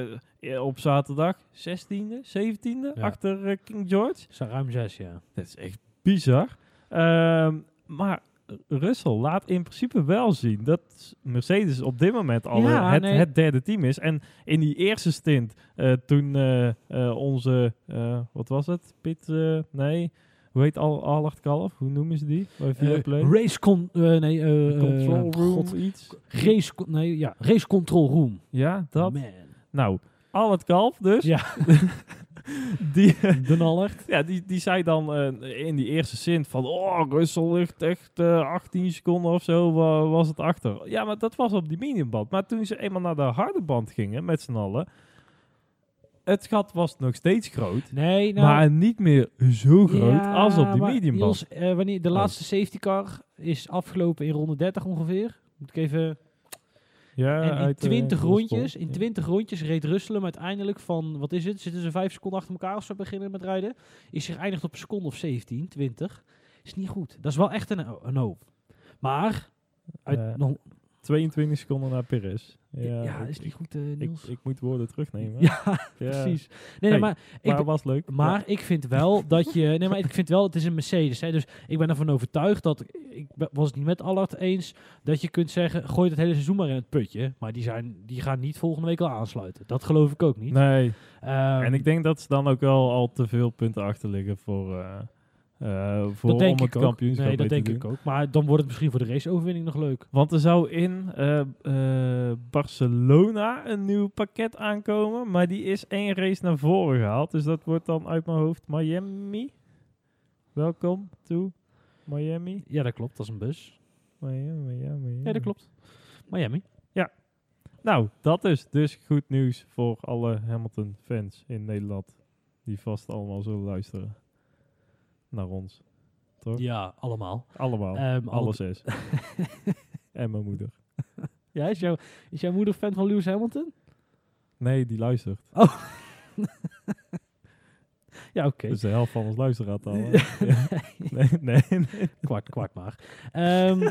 Eh, op zaterdag 16e, 17e, Ja. achter eh, King George. Zo ruim zes, ja. Dat is echt bizar. Ehm, maar Russell laat in principe wel zien dat Mercedes op dit moment al Ja, eh, het, nee. het derde team is. En in die eerste stint, eh, toen eh, eh, onze, eh, wat was het? Pit, eh, nee, hoe heet al Allard Kalf? Hoe noemen ze die? Bij race con... eh, nee, eh, Control Room, God. iets? race, nee, ja, race control room. Ja, dat. Man. Nou, Allard Kalf dus. Ja. die, De Nallert. Ja, die, die zei dan eh, in die eerste zin van... Oh, Russell ligt echt eh, 18 seconden of zo wa- was het achter. Ja, maar dat was op die mediumband. Maar toen ze eenmaal naar de harde band gingen met z'n allen... Het gat was nog steeds groot. Nee, nou... maar niet meer zo groot Ja, als op die mediumband. Eh, wanneer de Oh. laatste safety car is afgelopen in ronde 30 ongeveer. Moet ik even... ja, en in uit, eh, 20 Gospel. rondjes, in Ja. 20 rondjes reed Russell uiteindelijk van, wat is het, zitten ze 5 seconden achter elkaar als ze beginnen met rijden. Is zich eindigt op een seconde of 17, 20. Is niet goed. Dat is wel echt een, een hoop. Maar, uit, nog, 22 seconden naar Perez. Ja, Ja, dat is ik, niet goed, ik, Niels. ik moet woorden terugnemen. ja, Ja. precies. Nee, nee, maar ik, Maar was leuk. Maar Ja. ik vind wel dat je. Nee, maar ik vind wel, het is een Mercedes. Hè, dus ik ben ervan overtuigd dat. Ik was het niet met Allard eens. Dat je kunt zeggen. Gooi het hele seizoen maar in het putje. Maar die, zijn, die gaan niet volgende week al aansluiten. Dat geloof ik ook niet. Nee, Ehm, En ik denk dat ze dan ook wel al te veel punten achter liggen voor, eh, eh, voor dat denk om het ik ook. kampioenschap Nee, dat denk ik ook. Maar dan wordt het misschien voor de raceoverwinning nog leuk. Want er zou in eh, eh, Barcelona een nieuw pakket aankomen, maar die is één race naar voren gehaald. Dus dat wordt dan uit mijn hoofd Miami. Welkom to Miami. Ja, dat klopt. Dat is een bus. Miami, Miami. Ja, dat klopt. Miami. Nou, dat is dus goed nieuws voor alle Hamilton-fans in Nederland. Die vast allemaal zullen luisteren naar ons. Toch? Ja, allemaal. Allemaal. Ehm, alle- alle zes. en mijn moeder. Ja, is, jouw is jouw moeder fan van Lewis Hamilton? Nee, die luistert. Ja, oké. Dus de helft van ons luisteraar al. Ja. Nee, nee, nee. kwart, kwart maar. Ehm,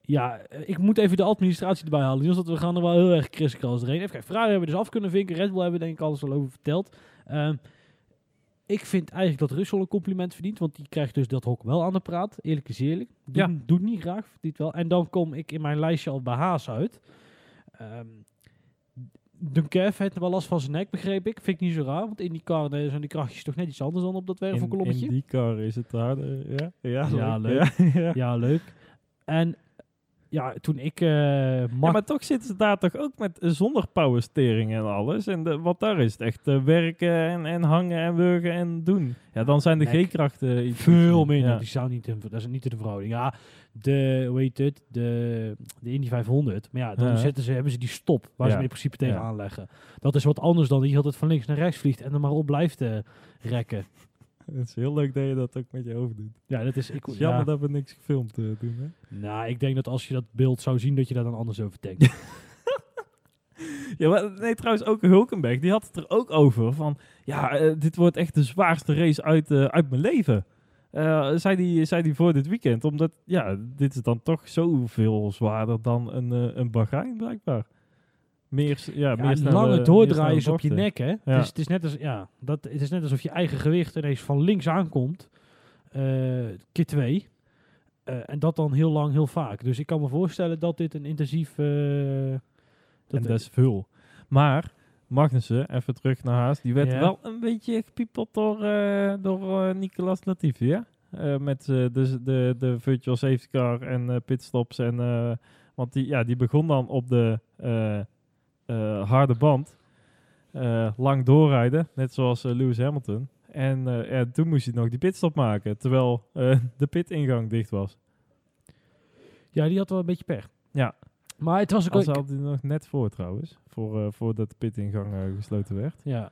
ja, ik moet even de administratie erbij halen. Dus dat we gaan er wel heel erg kriskras doorheen. Even kijken, Ferrari hebben we dus af kunnen vinken. Red Bull hebben we denk ik alles al over verteld. Ehm, ik vind eigenlijk dat Russell een compliment verdient. Want die krijgt dus dat hok wel aan de praat. Eerlijk is eerlijk. Doet, Ja. doet niet graag, verdient wel. En dan kom ik in mijn lijstje al bij Haas uit. Ehm Dunkerf heeft wel last van zijn nek, begreep ik. Vind ik niet zo raar, want in die car eh, zijn die krachtjes toch net iets anders dan op dat In, wervelkolommetje. in die car is het harder. Ja, ja, Ja, leuk. leuk. Ja, ja. Ja, leuk. En ja, toen ik eh Ja, maar toch zitten ze daar toch ook met eh, zonder powersteering en alles. En de, wat daar is het echt eh, werken en, en hangen en wurgen en doen. Ja, dan zijn de. G-krachten iets veel minder. Ja. Die staan niet in, dat is niet de verhouding. Ja, de, hoe heet het, de, de Indy 500. Maar ja, dan Ja. zetten ze, hebben ze die stop waar Ja. ze in principe tegen Ja. aanleggen. Dat is wat anders dan die altijd van links naar rechts vliegt en er maar op blijft rekken. Het is heel leuk dat je dat ook met je hoofd doet. Ja, dat is... Ik, is jammer ja. dat we niks gefilmd eh, doen. Hè? Nou, ik denk dat als je dat beeld zou zien, dat je daar dan anders over denkt. Ja, maar nee, trouwens ook Hulkenberg, die had het er ook over van, ja, eh, dit wordt echt de zwaarste race uit, eh, uit mijn leven. Zei die, zei die voor dit weekend, omdat, ja, dit is dan toch zoveel zwaarder dan een, een Bahrein blijkbaar. Meer, ja, meer snelle- lange doordraaien op je nek, hè? Het, is, net als, ja, dat, het is net alsof je eigen gewicht ineens van links aankomt. eh, keer twee. Eh, en dat dan heel lang, heel vaak. Dus ik kan me voorstellen dat dit een intensief... eh, dat En veel. Maar Magnussen, even terug naar Haas, die werd Ja. wel een beetje gepiepeld door, door Nicolas Latifi, ja? Met de, de, de virtual safety car en pitstops. En, want die, ja, die begon dan op de harde band. eh, lang doorrijden, net zoals eh, Lewis Hamilton. En eh, ja, toen moest hij nog die pitstop maken, terwijl eh, de pitingang dicht was. ja, die had wel een beetje pech. Ja. Maar het was ook... Als had hij nog net voor trouwens, voor, eh, voordat de pitingang eh, gesloten werd. Ja.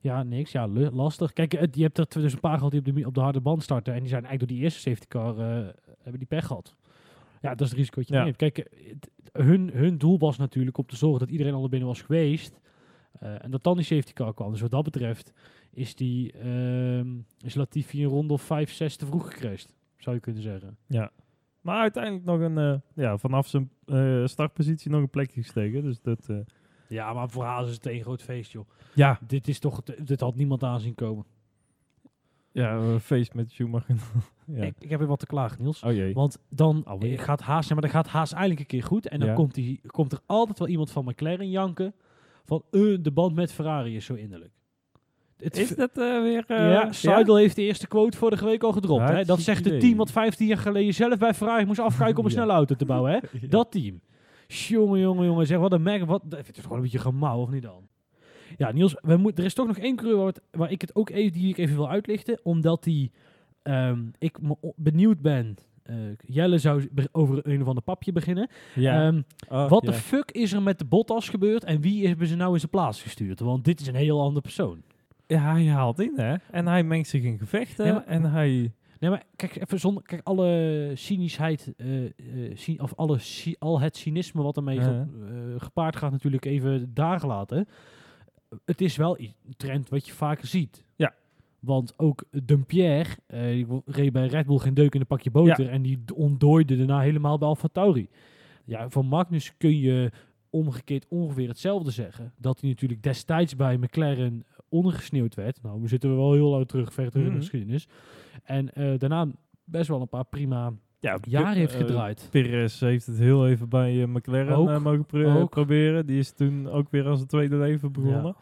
Ja, niks. Ja, lastig. Kijk, het- je hebt er dus een paar gehad die op de, op de harde band starten. En die zijn eigenlijk door die eerste safety car eh, hebben die pech gehad. Ja, dat is het risico dat je Ja. neemt. Kijk, eh, het- hun, hun doel was natuurlijk om te zorgen dat iedereen al er binnen was geweest. Eh, en dat dan die safety car kwam. Dus wat dat betreft is, die, ehm is Latifi een ronde of 5, 6 te vroeg gecrashed. Zou je kunnen zeggen. Ja. Maar uiteindelijk nog een, eh, ja, vanaf zijn eh, startpositie nog een plekje gestegen. Dus dat, eh, Ja, maar voor Haas is het één groot feest, joh. ja. Dit is toch, dit had niemand aanzien komen. Ja, een feest met Schumacher. Ja. Ik, ik heb weer wat te klagen, Niels. Oh jee. Want dan eh, gaat Haas, ja, maar dan gaat Haas eigenlijk een keer goed. En dan Ja. komt, die, komt er altijd wel iemand van McLaren janken. Van eh, de band met Ferrari is zo innerlijk. Het Is dat eh, weer... eh, ja, Seidel heeft de eerste quote vorige week al gedropt. Hè? Dat zegt het team wat 15 jaar geleden zelf bij Ferrari moest afkijken om een Ja. snelle auto te bouwen. Hè? Ja. Dat team. Jongen, jongen, jongen. Zeg, wat een merk. Wat, het is gewoon een beetje gemauw, of niet dan? Ja, Niels, we moet, er is toch nog één coureur waar, waar ik het ook even, die ik even wil uitlichten. Omdat die, ehm, ik benieuwd ben. Eh, Jelle zou over een of ander papje beginnen. Ja. Ehm, Oh, wat de fuck is er met de Bottas gebeurd en wie hebben ze nou in zijn plaats gestuurd? Want dit is een heel andere persoon. Ja, hij haalt in, hè. En hij mengt zich in gevechten. Maar- En hij... Nee, maar kijk even zonder, kijk alle cynischheid, eh, eh, of alle, al het cynisme wat ermee gepaard gaat natuurlijk even daar. Het is wel een trend wat je vaker ziet. Want ook Dumpierre, die wo- reed bij Red Bull geen deuk in een pakje boter en die ontdooide daarna helemaal bij Alfa Tauri. Ja, van Magnus kun je omgekeerd ongeveer hetzelfde zeggen. Dat hij natuurlijk destijds bij McLaren ondergesneeuwd werd. Nou, we zitten wel heel lang terug, ver terug in Mhm. de geschiedenis. En eh, daarna best wel een paar prima Ja, jaren heeft eh, gedraaid. Perez heeft het heel even bij McLaren Ook. mogen Ook. proberen. Die is toen ook weer aan zijn tweede leven begonnen.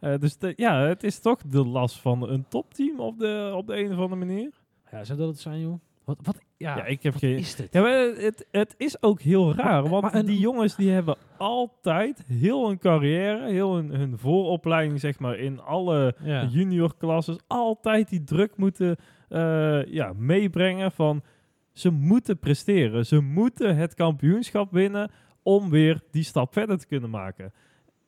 Eh, dus de- ja, het is toch de last van een topteam op de, op de een of andere manier. Ja, zou dat het zijn, joh? Wat, wat, ja, Ja, ik heb geen... is dit? Ja, maar het, het is ook heel raar, want een- die jongens die hebben altijd heel hun carrière, heel hun, hun vooropleiding zeg maar in alle Ja. juniorklasses, altijd die druk moeten eh, ja, meebrengen van ze moeten presteren, ze moeten het kampioenschap winnen om weer die stap verder te kunnen maken.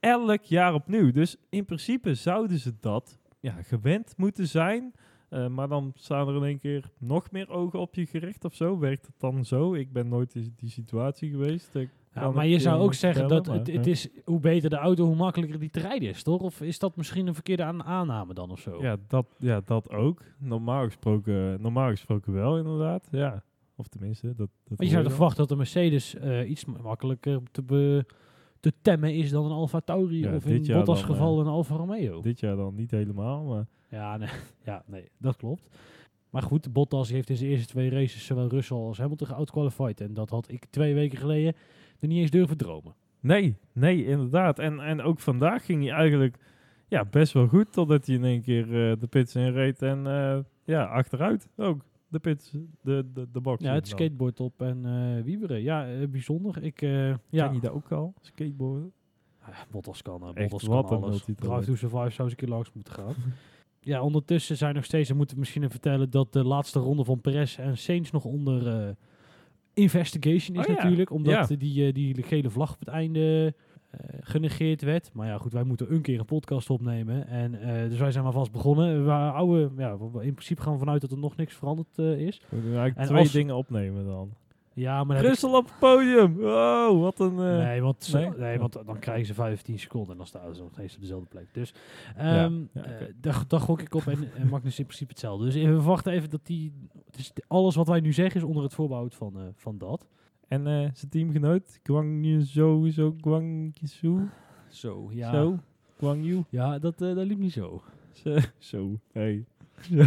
Elk jaar opnieuw. Dus in principe zouden ze dat ja, gewend moeten zijn. Eh, maar dan staan er in één keer nog meer ogen op je gericht of zo. Werkt het dan zo? Ik ben nooit in die situatie geweest. Ik Ja, maar je zou ook zeggen dat het, maar, het ja. is hoe beter de auto, hoe makkelijker die te rijden is, toch? Of is dat misschien een verkeerde aan- aanname dan of zo? Ja, dat, ja, dat ook. Normaal gesproken, normaal gesproken wel, inderdaad. Ja. Of tenminste, dat, dat Want je zou verwachten dat de Mercedes eh, iets ma- makkelijker te, be- te temmen is dan een Alfa Tauri Ja, of in Bottas dan, geval een Alfa Romeo. Dit jaar dan niet helemaal, maar... Ja, nee, ja, nee, dat klopt. Maar goed, Bottas heeft in zijn eerste twee races zowel Russell als Hamilton geoutqualified. En dat had ik twee weken geleden er niet eens durven dromen. Nee, nee, inderdaad. En, en ook vandaag ging hij eigenlijk ja, best wel goed, totdat hij in één keer eh, de pits inreed en eh, ja, achteruit ook. De pits, de, de, de box. Ja, het skateboard op en eh wieberen. Ja, eh, bijzonder. Ik, eh ja, Ken je dat ook al, skateboarden? Ah, Bottas kan, Bottas wat kan alles. Drive to Survive zou eens een keer langs moeten gaan. ja, ondertussen zijn nog steeds, en moeten we misschien even vertellen, dat de laatste ronde van Perez en Sainz nog onder investigation is Oh ja, natuurlijk. Omdat ja. die, die gele vlag op het einde genegeerd werd. Maar ja, goed, wij moeten een keer een podcast opnemen. En, eh, dus wij zijn maar vast begonnen. We houden, ja, in principe gaan we vanuit dat er nog niks veranderd eh, is. We moeten eigenlijk En twee als- dingen opnemen dan. Ja, maar Russell op het podium! Wow, wat een... eh, Nee, want, ze- nee? nee? want dan krijgen ze 15 seconden en dan staan ze nog steeds op dezelfde plek. Dus ehm ja, eh, daar, daar gok ik op en, en Magnus in principe hetzelfde. Dus we verwachten even dat die... Dus alles wat wij nu zeggen is onder het voorbehoud van, eh, van dat. En eh, zijn teamgenoot, Guang Zhou, zo Guang Zo, ja. Zo, Guang Yu. Ja, dat, eh, dat liep niet zo. Zo, zo, hey. Zo.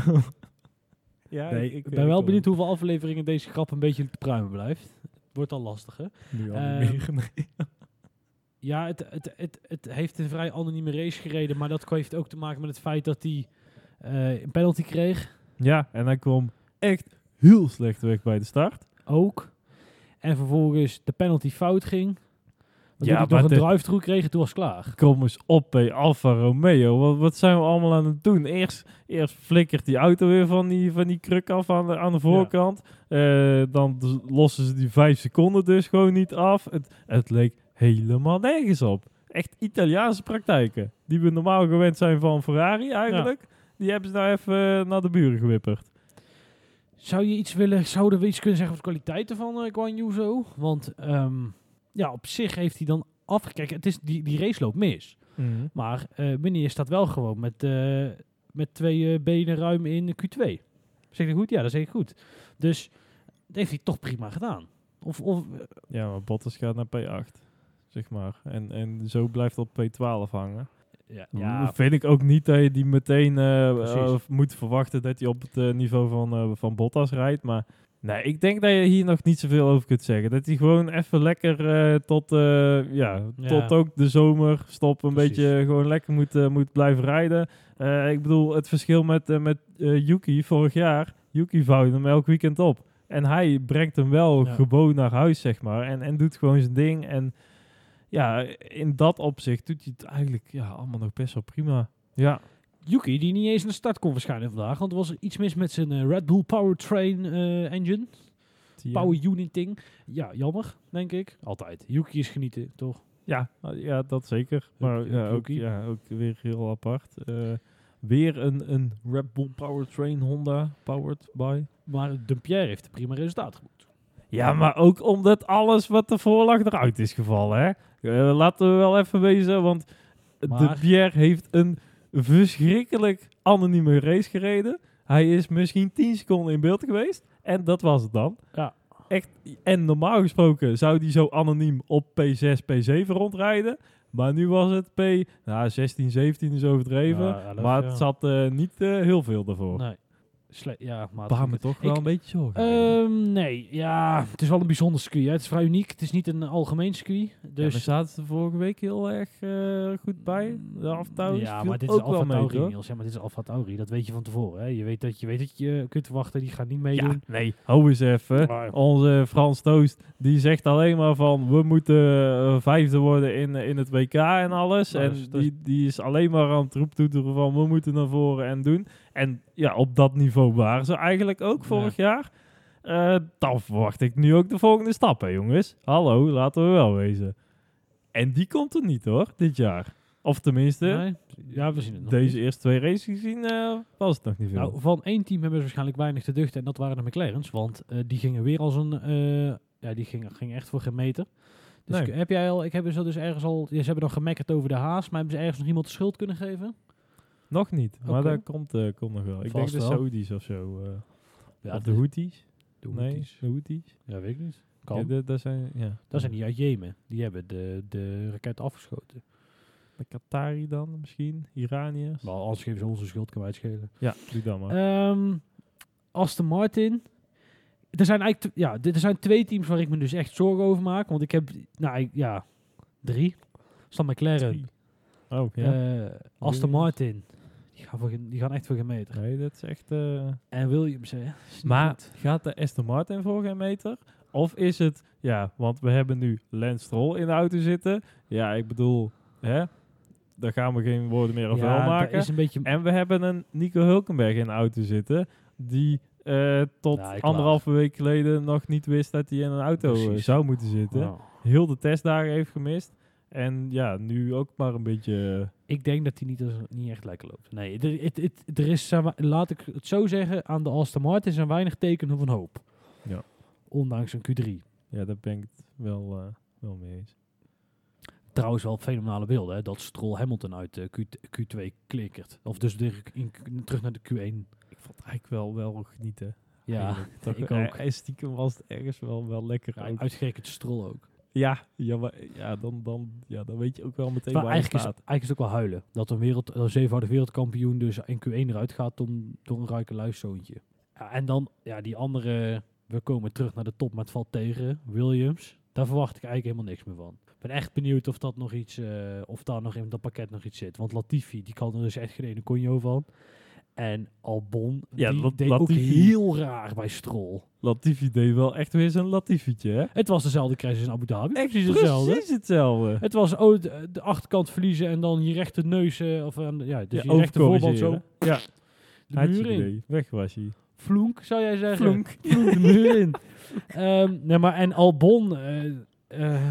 Ja, nee, ik, ik ben wel benieuwd hoeveel afleveringen deze grap een beetje te pruimen blijft. Het wordt al lastiger. Nu al niet meer. nee. Ja, het, het, het, het heeft een vrij anonieme race gereden, maar dat heeft ook te maken met het feit dat hij eh, een penalty kreeg. Ja, en hij kwam echt heel slecht weg bij de start. ook. En vervolgens de penalty fout ging. Ja, hij nog een drive-through kreeg en toen was het klaar. Kom eens op bij Alfa Romeo. Wat, wat zijn we allemaal aan het doen? Eerst, eerst flikkert die auto weer van die, van die kruk af aan de, aan de voorkant. Eh, dan d- lossen ze die vijf seconden dus gewoon niet af. Het, het leek helemaal nergens op. Echt Italiaanse praktijken. Die we normaal gewend zijn van Ferrari eigenlijk. Die hebben ze nou even eh, naar de buren gewipperd. Zou je iets willen, zouden we iets kunnen zeggen over de kwaliteiten van uh, Guan Yu zo? Want ehm, ja, op zich heeft hij dan afgekeken. Het is die, die race loopt mis. Maar eh meneer staat wel gewoon met, eh, met twee eh, benen ruim in de Q2. Zeg ik goed? Ja, dat zeg ik goed. Dus dat heeft hij toch prima gedaan. Of, of eh, Ja, maar Bottas gaat naar P8. Zeg maar. En, en zo blijft dat P12 hangen. Ja, Vind ik ook niet dat je die meteen eh, moet verwachten dat hij op het eh, niveau van, van Bottas rijdt. Maar nee, ik denk dat je hier nog niet zoveel over kunt zeggen. Dat hij gewoon even lekker tot, ja, Ja. tot ook de zomer stop een Precies. beetje gewoon lekker moet, moet blijven rijden. Ik bedoel, het verschil met, met Yuki vorig jaar. Yuki vouwde hem elk weekend op. En hij brengt hem wel Ja. gewoon naar huis, zeg maar. En, en doet gewoon zijn ding. En ja, in dat opzicht doet hij het eigenlijk ja, allemaal nog best wel prima. Ja, Yuki, die niet eens de start kon verschijnen vandaag. Want er was iets mis met zijn eh, Red Bull Powertrain eh, engine. Power uniting. Ja, jammer, denk ik. Altijd. Yuki is genieten, toch? Ja, ja, dat zeker. Maar ja, ook ja, ook weer heel apart. Eh, weer een, een Red Bull Powertrain Honda powered by. Maar Dumpierre heeft een prima resultaat geboekt. Ja, maar ook omdat alles wat ervoor lag eruit is gevallen, hè? Eh, laten we wel even wezen, want de Pierre heeft een verschrikkelijk anonieme race gereden. Hij is misschien 10 seconden in beeld geweest en dat was het dan. Ja. Echt, en normaal gesproken zou die zo anoniem op P6, P7 rondrijden. Maar nu was het P, nou 16, 17 is overdreven. Ja, maar ja. het zat eh, niet eh, heel veel daarvoor. Nee. Ja, maar Baar me toch wel een beetje zorgen. Ehm, nee, ja, het is wel een bijzonder circuit. Hè. Het is vrij uniek. Het is niet een algemeen circuit. Dus Dus we zaten er vorige week heel erg eh, goed bij. De Alfa Ja, maar dit is Alfa Tauri. Niels. Ja, maar dit is Alfa Tauri. Dat weet je van tevoren. Hè. Je weet dat je weet dat je kunt verwachten. Die gaan niet Ja, meedoen. nee, hou eens even. Maar- Onze Frans Toost, die zegt alleen maar van... we moeten eh, vijfde worden in, eh, in het WK en alles. Nou, en dat is- die, die is alleen maar aan het roeptoeteren van... we moeten naar voren en doen. En ja, op dat niveau waren ze eigenlijk ook vorig jaar. Eh, dan verwacht ik nu ook de volgende stap, hè jongens. Hallo, laten we wel wezen. En die komt er niet hoor, dit jaar. Of tenminste, Nee? Ja, we zien het nog deze niet. eerste twee races gezien eh, was het nog niet veel. Nou, van één team hebben ze waarschijnlijk weinig te duchten. En dat waren de McLaren's. Want eh, die gingen weer als een... ja, die gingen, gingen echt voor geen meter. Dus Nee. heb jij al... Ik heb ze dus ergens al... Ja, ze hebben dan gemekkerd over de haas. Maar hebben ze ergens nog iemand de schuld kunnen geven? Nog niet, maar Oké. dat komt, eh, komt nog wel. Ik denk de. Saudis of zo. eh Ja, of de Houthis. de Nee, Houthis. de Houthis. Ja, weet ik niet. Kan. Ja, de- dat zijn, ja. Dat zijn die uit Jemen. Die hebben de, de raket afgeschoten. De Qatari dan misschien, Iraniërs. Maar anders geven ze onze schuld, kan wij het schelen. Ja, doe dan maar. Ehm Aston Martin. Er zijn eigenlijk ja, er zijn twee teams waar ik me dus echt zorgen over maak. Want ik heb, nou ik- ja, drie. Stan McLaren, Drie. oh, ja. eh, Aston. Martin. Die gaan, voor, die gaan echt voor geen meter. nee, dat is echt... eh, En Williams, hè. Maar goed. gaat de Aston Martin voor geen meter? Of is het... Ja, want we hebben nu Lance Stroll in de auto zitten. Ja, ik bedoel... Hè? Daar gaan we geen woorden meer over ja, maken. is een beetje... En we hebben een Nico Hulkenberg in de auto zitten. Die eh, tot Ja, anderhalve week geleden nog niet wist dat hij in een auto Precies. zou moeten zitten. Nou, Heel de testdagen heeft gemist. En ja, nu ook maar een beetje... eh, ik denk dat hij niet, als- niet echt lekker loopt. Nee, er, het, het, er is, laat ik het zo zeggen, aan de Aston Martin zijn weinig tekenen van hoop. Ja. Ondanks een Q3. ja, daar ben ik het wel, eh, wel mee eens. Trouwens wel fenomenale beelden, hè, dat Stroll Hamilton uit de Q, Q2 klikkert. Of dus in, terug naar de Q1. Ik vond het eigenlijk wel, wel genieten. Ja, eigenlijk. Toch, ik ook. eh, stiekem was het ergens wel, wel lekker. ja ook. uitgerekend Stroll ook. Ja, ja, maar, ja, dan, dan, ja, dan weet je ook wel meteen Maar waar je eigenlijk is, staat. eigenlijk is het ook wel huilen. Dat een, wereld, een zevenvoudig wereldkampioen dus in Q1 eruit gaat om, door een rijke luiszoontje. Ja, en dan, ja, die andere, we komen terug naar de top, maar het valt tegen, Williams. Daar verwacht ik eigenlijk helemaal niks meer van. Ik ben echt benieuwd of dat nog iets, eh, of daar nog in dat pakket nog iets zit. Want Latifi, die kan er dus echt geen ene conjo van. En Albon, Ja, die Lat- deed ook heel raar bij Stroll. Latifi deed wel echt weer zijn Latifietje, hè? Het was dezelfde crash in Abu Dhabi. Echt precies hetzelfde. Precies hetzelfde. Het was oh, de, de achterkant verliezen en dan je rechter neus, eh, of aan de- ja, dus Ja, je rechter voorband zo. Ja, de had muur in. Weg was hij. Flonk, zou jij zeggen? Flonk. Flonk de muur in. Ehm, nee, maar en Albon, eh, eh,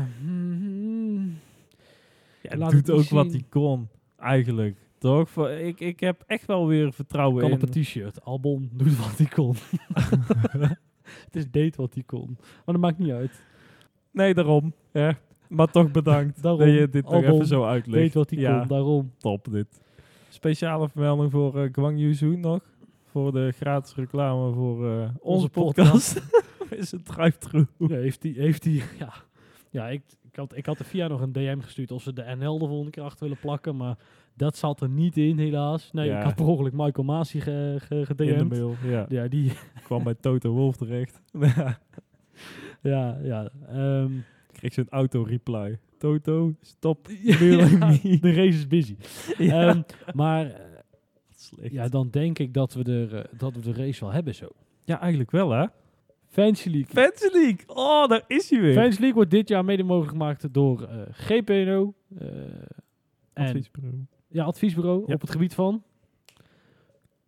Ja, Laat doet ook wat hij kon, eigenlijk. Toch? Ik, ik heb echt wel weer vertrouwen kan in... op een t-shirt. Albon doet wat hij kon. Het is deed wat hij kon. Maar dat maakt niet uit. Nee, daarom. Ja. Maar toch bedankt Daarom. dat je dit nog even zo uitlegt. Deed wat hij ja, kon, daarom. top dit. Speciale vermelding voor eh Gwang Yuzu nog. Voor de gratis reclame voor eh, onze, Onze podcast. is het drive-thru. Ja, heeft hij, heeft hij, ja. Ja, ik, ik, had, ik had de VIA nog een DM gestuurd of ze de NL de volgende keer achter willen plakken, maar Dat zat er niet in, helaas. Nee, Ja. ik had per ongeluk Michael Masi ge, ge, In de mail, ja. Ja, die... kwam bij Toto Wolf terecht. Ja, ja. ehm, Kreeg zo'n auto-reply. Toto, stop. ja, de race is busy. Ja, Ehm, maar eh, slecht. ja, dan denk ik dat we, er, eh, dat we de race wel hebben zo. Ja, eigenlijk wel, hè? Fancy League. Fancy League. Oh, daar is hij weer. Fancy League wordt dit jaar mede mogelijk gemaakt door eh, GPNO. eh, en. Ja, adviesbureau Ja. op het gebied van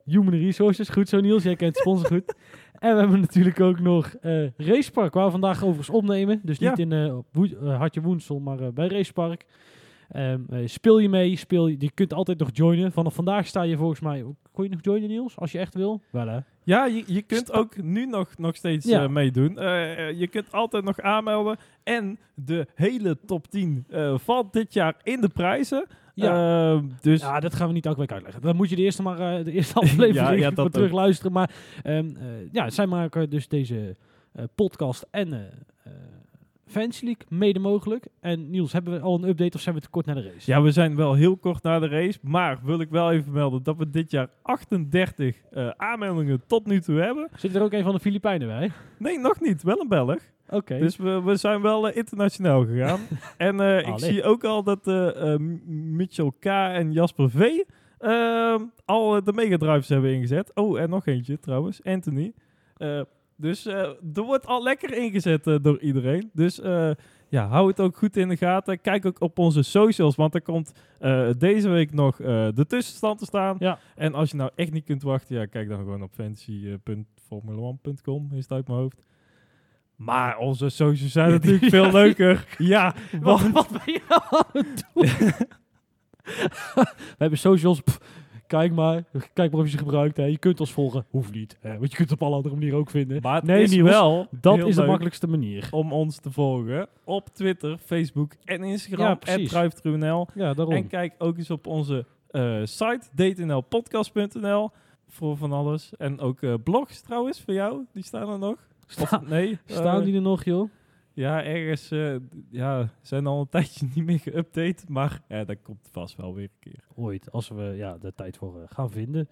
Human Resources. Goed zo Niels, jij kent sponsor goed. En we hebben natuurlijk ook nog eh Racepark, waar we vandaag overigens opnemen. Dus niet Ja. in eh, eh, Hartje Woensel, maar bij Racepark. Ehm, eh, speel je mee, speel je, je kunt altijd nog joinen. Vanaf vandaag sta je volgens mij, kon je nog joinen Niels, als je echt wil? Wel hè? Ja, je, je kunt Sta- ook nu nog, nog steeds Ja. eh, meedoen. Eh, je kunt altijd nog aanmelden. En de hele top 10 eh, valt dit jaar in de prijzen. Ja. Eh, dus Ja, dat gaan we niet elke week uitleggen. Dan moet je de eerste, maar, de eerste aflevering Ja, ja, dat terug luisteren. Maar ehm, eh, ja, zij maken dus deze podcast en League mede mogelijk. En Niels, hebben we al een update of zijn we te kort naar de race? ja, we zijn wel heel kort na de race. Maar wil ik wel even melden dat we dit jaar 38 eh, aanmeldingen tot nu toe hebben. Zit er ook een van de Filipijnen bij? Nee, nog niet. Wel een Belg. Oké. Dus we, we zijn wel eh, internationaal gegaan. en eh, ik zie ook al dat Mitchell K. en Jasper V. al de megadrives hebben ingezet. Oh, en nog eentje trouwens. Anthony. Dus eh, er wordt al lekker ingezet eh, door iedereen. Dus eh, ja, hou het ook goed in de gaten. Kijk ook op onze socials, want er komt deze week nog de tussenstand te staan. Ja. En als je nou echt niet kunt wachten, ja, kijk dan gewoon op fantasy.formula1.com, is het uit mijn hoofd. Maar onze socials zijn natuurlijk veel leuker. Ja, wat, wat ben je nou aan het doen? we hebben socials. pff, kijk maar. Kijk maar of je ze gebruikt. Hè. Je kunt ons volgen. Hoeft niet. Hè. Want je kunt het op alle andere manieren ook vinden. Maar het Nee, is Niels, wel Dat is de makkelijkste manier. om ons te volgen op Twitter, Facebook en Ja, Instagram. Ja, daarom. En kijk ook eens op onze eh, site dtnlpodcast.nl voor van alles. En ook eh, blogs trouwens voor jou, die staan er nog. Sta- Of, nee, staan eh, die er nog, joh? Ja, ergens eh, ja, zijn al een tijdje niet meer geüpdate, maar ja, dat komt vast wel weer een keer. Ooit, als we ja, de tijd voor eh, gaan vinden.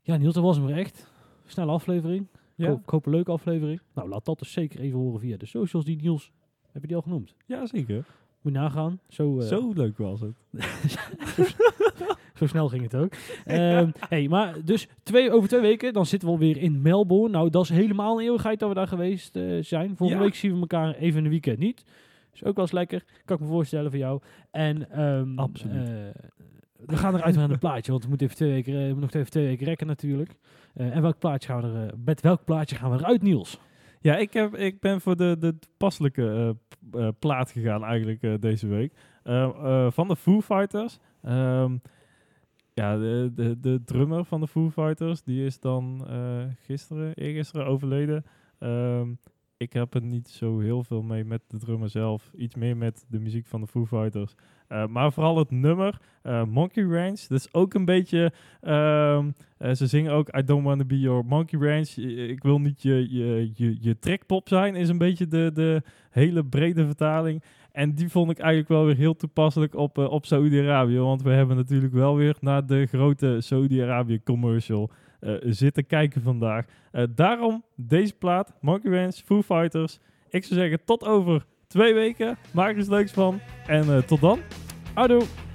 Ja, Niels, dat was hem weer echt. Snelle aflevering. Ja, ik hoop een leuke aflevering. Nou, laat dat dus zeker even horen via de socials die Niels... Heb je die al genoemd? ja zeker. Moet je nagaan. Zo, eh, Zo leuk was het. Zo snel ging het ook. Ehm, hey, maar dus twee, over twee weken, dan zitten we alweer in Melbourne. Nou, dat is helemaal een eeuwigheid dat we daar geweest eh, zijn. Volgende Ja. week zien we elkaar even in de weekend niet. Is ook wel eens lekker. Kan ik me voorstellen voor jou. En ehm, Absoluut. eh, we gaan eruit naar een plaatje, want we moeten even twee weken, eh, we moeten nog even twee weken rekken natuurlijk. En welk plaatje gaan we er, met welk plaatje gaan we eruit, Niels? Ja, ik, heb, ik ben voor de, de toepasselijke p- eh, plaat gegaan eigenlijk deze week. Van de Foo Fighters. Ehm, ja, de, de, drummer van de Foo Fighters, die is dan eh, gisteren, eergisteren overleden. Ehm, ik heb er niet zo heel veel mee met de drummer zelf. Iets meer met de muziek van de Foo Fighters. Eh, maar vooral het nummer, eh, Monkey Ranch. Dat is ook een beetje... ehm, eh, ze zingen ook I don't want to be your monkey ranch. Ik wil niet je, je, je, je trekpop zijn, is een beetje de, de hele brede vertaling. En die vond ik eigenlijk wel weer heel toepasselijk op, eh, op Saudi-Arabië. Want we hebben natuurlijk wel weer naar de grote Saudi-Arabië commercial eh, zitten kijken vandaag. Eh, daarom deze plaat, Monkey Ranch, Foo Fighters. Ik zou zeggen tot over twee weken. Maak er leuks van. En tot dan. Houdoe!